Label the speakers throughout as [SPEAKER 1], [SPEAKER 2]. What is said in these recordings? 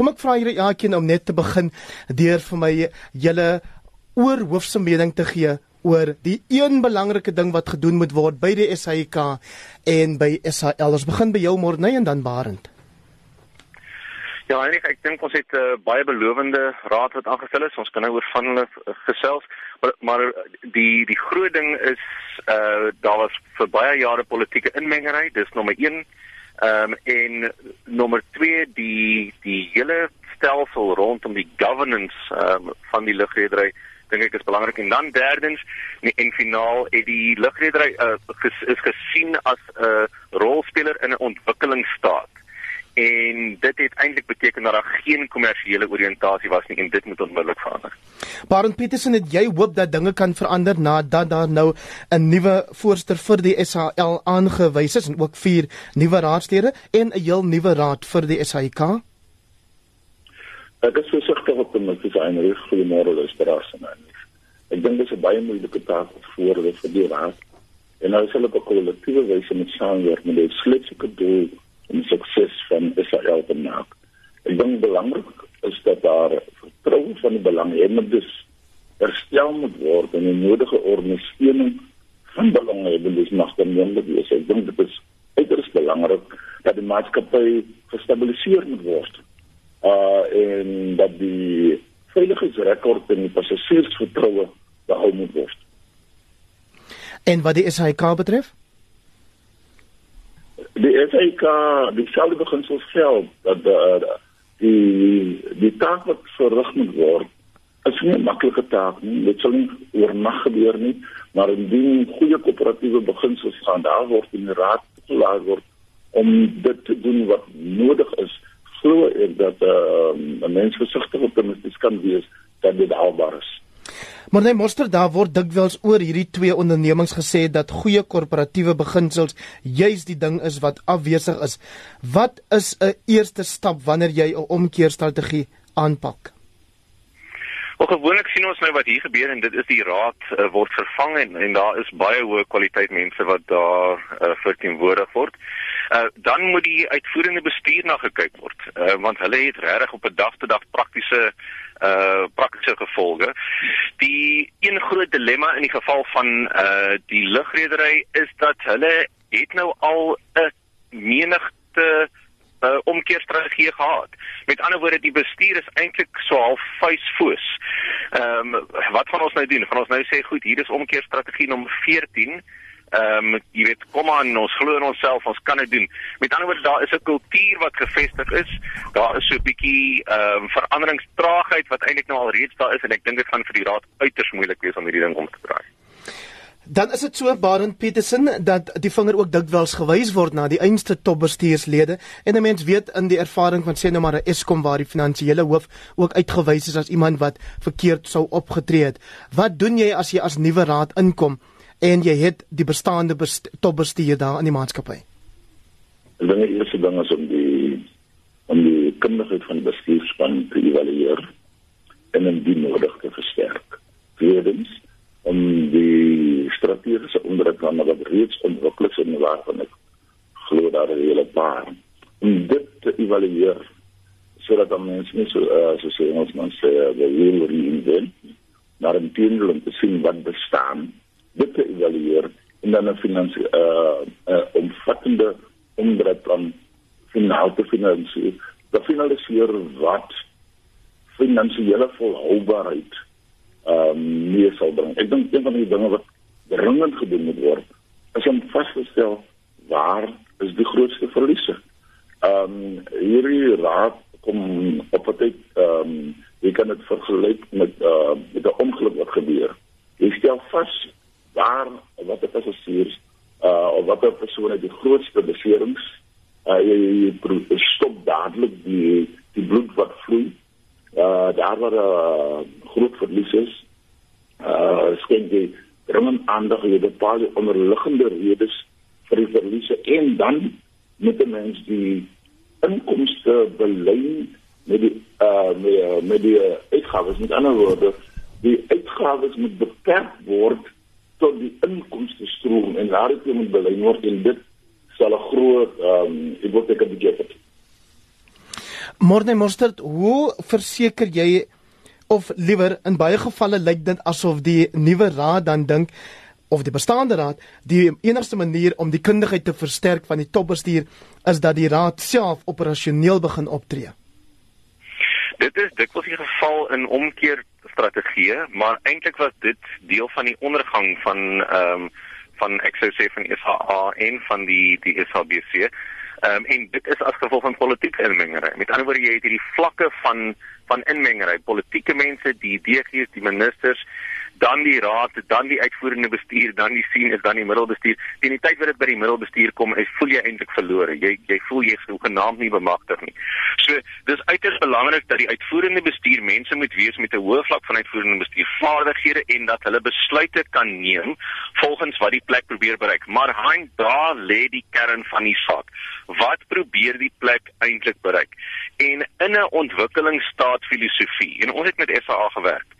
[SPEAKER 1] Kom ek vra julle elkeen om net te begin deur vir my julle oorhoofse mening te gee oor die een belangrike ding wat gedoen moet word by die SAIK en by SAL. Ons begin by jou Morney en dan Barend.
[SPEAKER 2] Ja, eintlik ek dink ons het 'n uh, baie belowende raad wat aangestel is. Ons kan nou oor van hulle uh, gesels, maar maar die die groot ding is uh daar was vir baie jare politieke inmengery, dis nommer 1. Ehm um, en nommer 2 die die hele stelsel rondom die governance um, van die lugredery dink ek is belangrik. En dan derdens en finaal het die lugredery uh, ges, is gesien as 'n uh, rolspeler in 'n ontwikkelingsstaat en dit het eintlik beteken dat daar geen kommersiële oriëntasie was nie en dit moet onmiddellik verander.
[SPEAKER 1] Barend Petersen het jy hoop dat dinge kan verander nadat daar nou 'n nuwe voorsteur vir die SAL aangewys is en ook vier nuwe raadslede en 'n heel nuwe raad vir die SAIK?
[SPEAKER 3] Ek is versigtig op die mense se enige goeie môre luisteraars en anders. Ek dink dit is 'n baie moeilike taak voor hulle vir die raad. En nou is hulle op 'n kollektiewe wyse met saamwerk met die slegsige doel om sukses van Israel te maak. Ek dink belangrik is dat daar vertroue van die belanghebbendes herstel moet word en 'n nodige ondersteuning van belanghebbendes mag dan moontlik wees. Ek dink dit is uiters belangrik dat die maatskappy gestabiliseer moet word uh en dat die veiligheidsrekord en die passasiersvertroue behou moet word.
[SPEAKER 1] En wat die SAIK betref?
[SPEAKER 3] Die SAIK, die selfde beginsels geld dat die die die taak wat verrig moet word is nie 'n maklike taak nie. Dit sal nie oornag gebeur nie, maar indien goeie koöperatiewe beginsels gaan daar word in die raad toelaat word om dit te doen wat nodig is glo ek dat uh, 'n mens versigtig optimisties kan wees dat dit haalbaar is.
[SPEAKER 1] Maar net moster daar word dikwels oor hierdie twee ondernemings gesê dat goeie korporatiewe beginsels juis die ding is wat afwesig is. Wat is 'n eerste stap wanneer jy 'n omkeerstrategie aanpak?
[SPEAKER 2] Wel gewoonlik sien ons nou wat hier gebeur en dit is die raad uh, word vervang en, en daar is baie hoë kwaliteit mense wat daar uh, verteenwoordig word. Uh, dan moet die uitvoerende bestuur na gekyk word uh, want hulle het regtig op 'n dag tot dag praktiese uh praktiese gevolge. Die een groot dilemma in die geval van uh die lugredery is dat hulle het nou al 'n menigte uh, omkeerstrategie gehad. Met ander woorde die bestuur is eintlik so half vuisfoos. Ehm um, wat gaan ons nou doen? Gaan ons nou sê goed, hier is omkeerstrategie nommer 14. Ehm um, jy weet kom aan ons glo in onsself, ons kan dit doen. Met ander woorde daar is 'n kultuur wat gevestig is. Daar is so 'n bietjie ehm um, veranderingstraagheid wat eintlik nou al reeds daar is en ek dink dit gaan vir die raad uiters moeilik wees om hierdie ding om te draai.
[SPEAKER 1] Dan is dit so Barend Petersen dat die vinger ook dikwels gewys word na die einste topbestuurslede en 'n mens weet in die ervaring van sê nou maar 'n Eskom waar die finansiële hoof ook uitgewys is as iemand wat verkeerd sou opgetree het. Wat doen jy as jy as nuwe raad inkom en jy het die bestaande best topbestuur daar in die maatskappy?
[SPEAKER 3] Ek dink die eerste ding is om die om die kundigheid van die bestuurspan te evalueer en om die nodig te versterk. Tweedens om die strategiese onderkant wat reeds ontwikkel is en waarvan ek glo daar 'n hele paar om dit te evalueer sodat dan mense nie so uh, so sê ons man sê die wil reinvent maar in teenoor om te sien wat bestaan dit te evalueer en dan 'n finansie uh, uh omvattende onderplan finaal te finansier te finaliseer wat finansiële volhoubaarheid ehm um, meer sal bring. Ek dink een van die dinge wat dringend gedoen moet word is om vas te stel waar is die grootste verliese. Ehm um, hierdie raad kom op wat ek ehm um, jy kan dit vergelyk met uh met 'n ongeluk wat gebeur. Jy stel vas waar wat dit assosieer uh of watter persone die grootste beserings uh jy, jy, jy stop dadelik die die bloed wat vloei. Uh daar waar uh, groot verlies is uh skenk jy dringend aandag jy bepaal die onderliggende redes vir die verliese en dan met 'n mens die inkomste belyn met die uh met, met die uitgawes met ander woorde die uitgawes moet beperk word tot die inkomste stroom en daar het jy moet belyn word en dit sal 'n groot ehm um, ek wil ek 'n bietjie
[SPEAKER 1] Morne Mostert, hoe verseker jy of liewer in baie gevalle lyk dit asof die nuwe raad dan dink of die bestaande raad die enigste manier om die kundigheid te versterk van die topbestuur is dat die raad self operasioneel begin optree.
[SPEAKER 2] Dit is dikwels die geval in omkeer strategieë, maar eintlik was dit deel van die ondergang van ehm um, van ek sou sê van SAA en van die die SABC. Ehm um, en dit is as gevolg van politieke inmengery. Met ander woorde, jy het hierdie vlakke van van inmengery, politieke mense, die DG's, die ministers, dan die raad, dan die uitvoerende bestuur, dan die sien is dan die middelbestuur. Teen die tyd wat dit by die middelbestuur kom, is voel jy eintlik verlore. Jy jy voel jy is genaamd nie bemagtig nie. So, dis uiters belangrik dat die uitvoerende bestuur mense moet wees met 'n hoë vlak van uitvoerende bestuurvaardighede en dat hulle besluite kan neem volgens wat die plek probeer bereik. Maar hein, daar lê die kern van die saak. Wat probeer die plek eintlik bereik? En in 'n ontwikkelingsstaat filosofie, en ons het met SA gewerk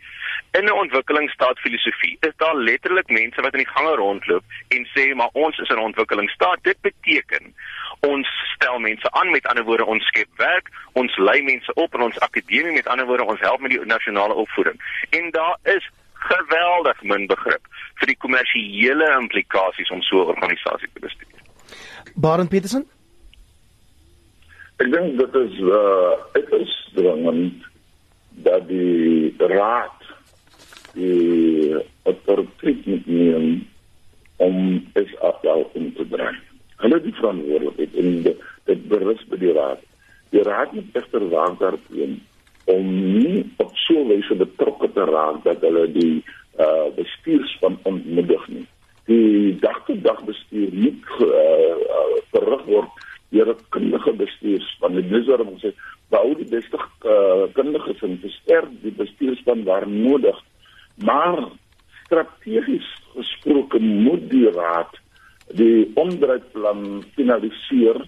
[SPEAKER 2] In 'n ontwikkelingsstaat filosofie is daar letterlik mense wat in die gange rondloop en sê maar ons is 'n ontwikkelingsstaat. Dit beteken ons stel mense aan met ander woorde ons skep werk, ons lei mense op in ons akademie met ander woorde ons help met die nasionale opvoeding. En daar is geweldig min begrip vir die kommersiële implikasies om so 'n organisasie te bestuur.
[SPEAKER 1] Baron Petersen
[SPEAKER 3] Ek dink dit is uh dit is dringend dat die raad die autoriteit moet neem om is afdal om te draai. Hulle die verantwoordelikheid en dit berus by die raad. Die raad moet egter waak daarteen om nie op so 'n wyse betrokke te raak dat hulle die uh bestuurspan ontmoedig nie. Die dag-tot-dag bestuur moet uh, uh verrig word deur 'n kundige bestuurspan. Dit is waarom ons sê bou die beste uh, kundiges en versterk die bestuurspan waar nodig Maar strategies gesproke moet die raad die omdraaiplan finaliseer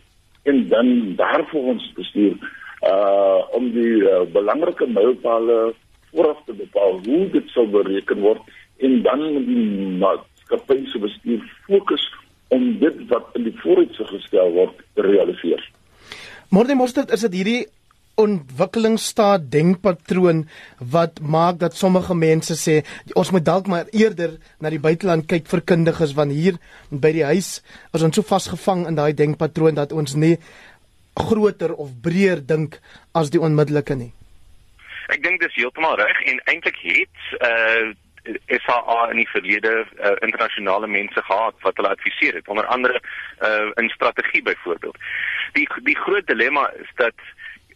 [SPEAKER 3] en dan daarvoor ons bestuur uh om die uh, belangrike mylpale vooraf te bepaal hoe dit sou bereken word en dan die maatskappy se bestuur fokus om dit wat in die vooruitsig gestel word te realiseer.
[SPEAKER 1] Môre môre is dit hierdie ontwikkelingsstaat denkpatroon wat maak dat sommige mense sê ons moet dalk maar eerder na die buiteland kyk vir kundiges want hier by die huis is ons so vasgevang in daai denkpatroon dat ons nie groter of breër dink as die onmiddellike nie.
[SPEAKER 2] Ek dink dis heeltemal reg en eintlik het uh SAA in die verlede uh, internasionale mense gehad wat hulle adviseer het onder andere uh, in strategie byvoorbeeld. Die die groot dilemma is dat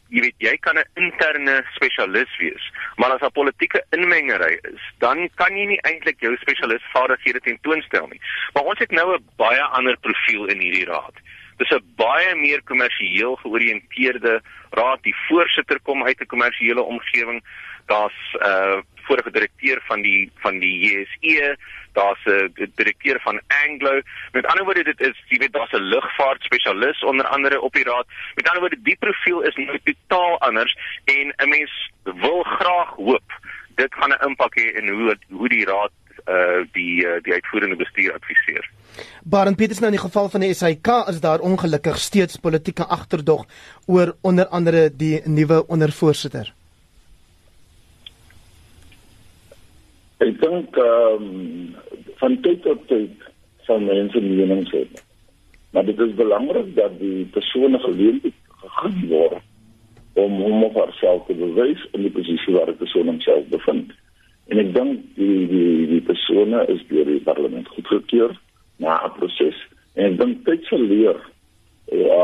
[SPEAKER 2] jy weet jy kan 'n interne spesialis wees, maar as 'n politieke inmengery is, dan kan jy nie eintlik jou spesialisvaardighede tentoonstel nie. Maar ons het nou 'n baie ander profiel in hierdie raad. Dis 'n baie meer kommersieel georiënteerde raad. Die voorsitter kom uit 'n kommersiële omgewing. Daar's 'n uh, vorige direkteur van die van die JSE, daar's 'n direkteur van Anglo. Met ander woorde dit is jy weet daar's 'n lugvaart spesialis onder andere op die raad. Met ander woorde die profiel is nou totaal anders en 'n mens wil graag hoop dit gaan 'n impak hê in hoe hoe die raad uh die uh, die uitvoerende bestuur adviseer.
[SPEAKER 1] Baron Petersen nou in die geval van die SAK is daar ongelukkig steeds politieke agterdog oor onder andere die nuwe ondervoorsitter.
[SPEAKER 3] Ek dink ehm um, van tyd tot tyd sal mense menings hê. Maar dit is belangrik dat die persone geleentheid gegee word om hom of haarself te bewys in die posisie waar die persoon homself bevind. En ek dink die die die persone is deur die parlement goedgekeur na 'n proses en ek dink tyd sal leer ja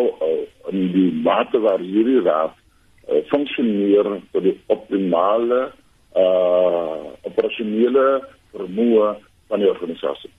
[SPEAKER 3] oh, oh, in die mate waar hierdie raad uh, funksioneer tot die optimale uh operasionele vermoë van die organisasie.